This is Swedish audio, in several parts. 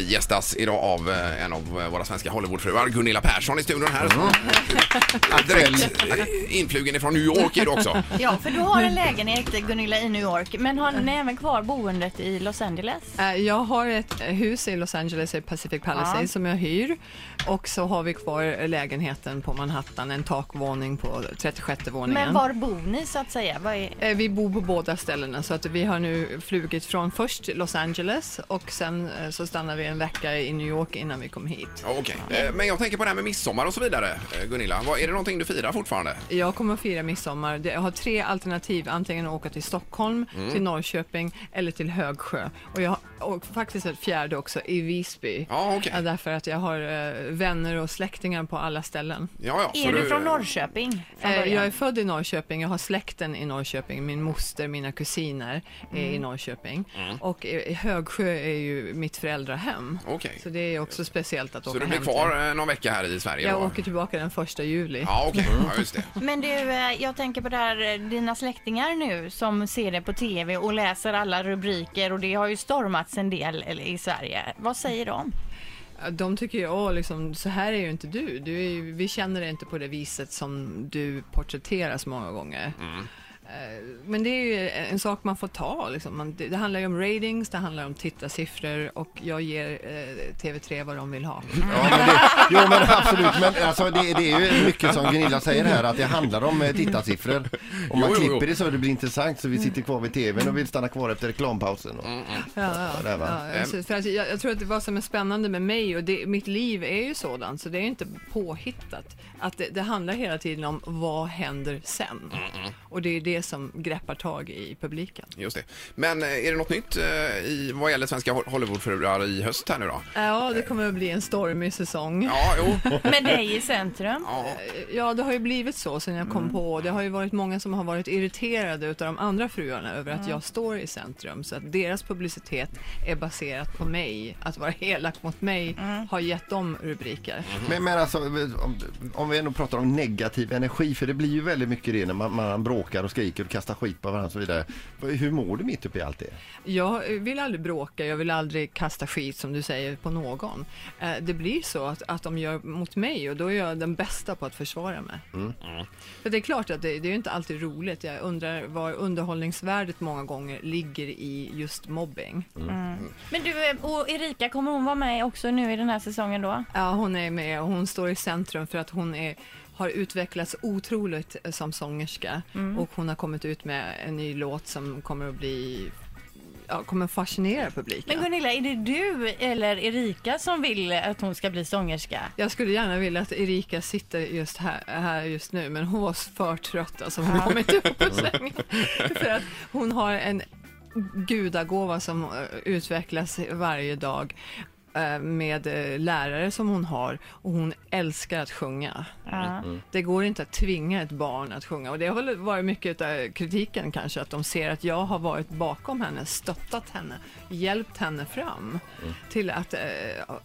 Vi gästas idag av eh, en av våra svenska Hollywoodfruar, Gunilla Persson i studion här. Mm. Direkt eh, influgen ifrån New York är du också. Ja, för du har en lägenhet Gunilla i New York, men har ni även kvar boendet i Los Angeles? Eh, Jag har ett hus i Los Angeles, i Pacific Palisades, Ja. som jag hyr. Och så har vi kvar lägenheten på Manhattan, en takvåning på 36 våningen. Men var bor ni så att säga? Vad är... Eh, Vi bor på båda ställena så att vi har nu flugit från först Los Angeles och sen eh, så stannar vi en vecka i New York innan vi kom hit. Ja, okej. Eh, Men jag tänker på det här med midsommar och så vidare, eh, Gunilla. Vad, är det någonting du firar fortfarande? Jag kommer att fira midsommar. Det- Jag har tre alternativ, antingen att åka till Stockholm, Mm. till Norrköping eller till Högsjö. Och jag har och faktiskt ett fjärde också, i Visby. Ja, okej. Ja, Därför att jag har eh, vänner och släktingar på alla ställen. Ja, ja. så Är du från Norrköping? Från Eh, början? jag är född i Norrköping, jag har släkten i Norrköping, min moster, mina kusiner är i Mm. Norrköping. Och eh, Högsjö är ju mitt föräldrahem. Okej. Så det är också speciellt att Så åka du blir hem kvar till. eh, någon vecka här i Sverige? Jag då? åker tillbaka den första juli. Ja, okej. Ja, just det. Men du, eh, jag tänker på det här, eh, dina släktingar nu som ser det på TV och läser alla rubriker och det har ju stormats en del i Sverige. Vad säger de? De tycker ju, åh, liksom, så här är ju inte du. du är vi känner dig inte på det viset som du porträtteras många gånger. Eh, Men det är ju en sak man får ta. Liksom. Man, det, det handlar ju om ratings, det handlar om tittarsiffror och jag ger eh, TV3 vad de vill ha. Ja, men det, jo men absolut, men alltså, det, det är ju mycket som Gunilla säger här att det handlar om eh, tittarsiffror. Om man Jo, jo, jo. klipper det så det blir intressant så vi sitter kvar vid tvn och vill stanna kvar efter reklampausen. Och, Mm, Ja, ja, va? ja, alltså, för att jag, jag tror att det vad som är spännande med mig och det, mitt liv är ju sådant så det är inte påhittat. Att det, det handlar hela tiden om vad händer sen? Och det är det som greppar tag i publiken. Just det. Men eh, är det något nytt eh, i, vad gäller svenska Hol- Hollywoodfruar i höst här nu då? Ja, det kommer att bli en stormig säsong. Ja, jo. Med dig i centrum? Ja. Ja, det har ju blivit så sen jag kom på. Det har ju varit många som har varit irriterade utav de andra fruarna över att jag står i centrum. Så att deras publicitet är baserat på mig. Att vara elak mot mig har gett dem rubriker. Men, men alltså, om, om vi ändå pratar om negativ energi, för det blir ju väldigt mycket det när man, man bråkar och skriker och kastar skit på varandra och så vidare. Hur mår du mitt uppe i allt det? Jag vill aldrig bråka, jag vill aldrig kasta skit som du säger på någon. Eh, Det blir så att, att de gör mot mig och då är jag den bästa på att försvara mig. För det är klart att det, det är inte alltid roligt. Jag undrar var underhållningsvärdet många gånger ligger i just mobbing. Men du, eh, och Erika, kommer hon vara med också nu i den här säsongen då? Ja, hon är med och hon står i centrum för att hon är har utvecklats otroligt eh, som sångerska och hon har kommit ut med en ny låt som kommer att bli ja, kommer fascinera publiken. Men Gunilla, är det du eller Erika som vill att hon ska bli sångerska? Jag skulle gärna vilja att Erika sitter just här, här just nu, men hon var för trött alltså. Hon kom inte upp ur sängen. För att hon har en gudagåva som eh, utvecklas varje dag med eh, lärare som hon har och hon älskar att sjunga. Ja. Det går inte att tvinga ett barn att sjunga och det har väl varit mycket av kritiken kanske att de ser att jag har varit bakom henne, stöttat henne, hjälpt henne fram till att eh,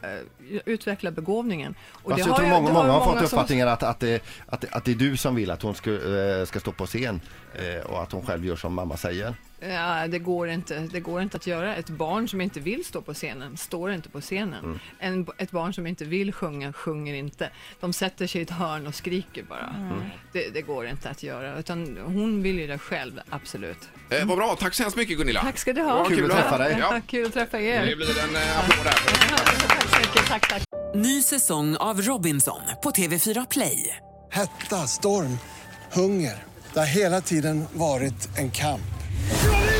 eh, utveckla begåvningen. Och det jag tror många, det många har fått som- uppfattningen att, att, det, att, det, att det är du som vill att hon ska, eh, ska stå på scen eh, och att hon själv gör som mamma säger. Ja, det går, inte, det går inte att göra. Ett barn som inte vill stå på scenen står inte på scenen. En, ett barn som inte vill sjunga sjunger inte. De sätter sig i ett hörn och skriker bara. Det, det går inte att göra. Utan hon vill ju det själv, absolut. Eh, vad bra, tack så hemskt mycket Gunilla. Tack ska du ha. Vad Kul att träffa dig. Ja. Kul att träffa er. Det blir en eh, applåd där. Tack så mycket. Tack, tack. Ny säsong av Robinson på TV4 Play. Hetta, storm, hunger. Det har hela tiden varit en kamp.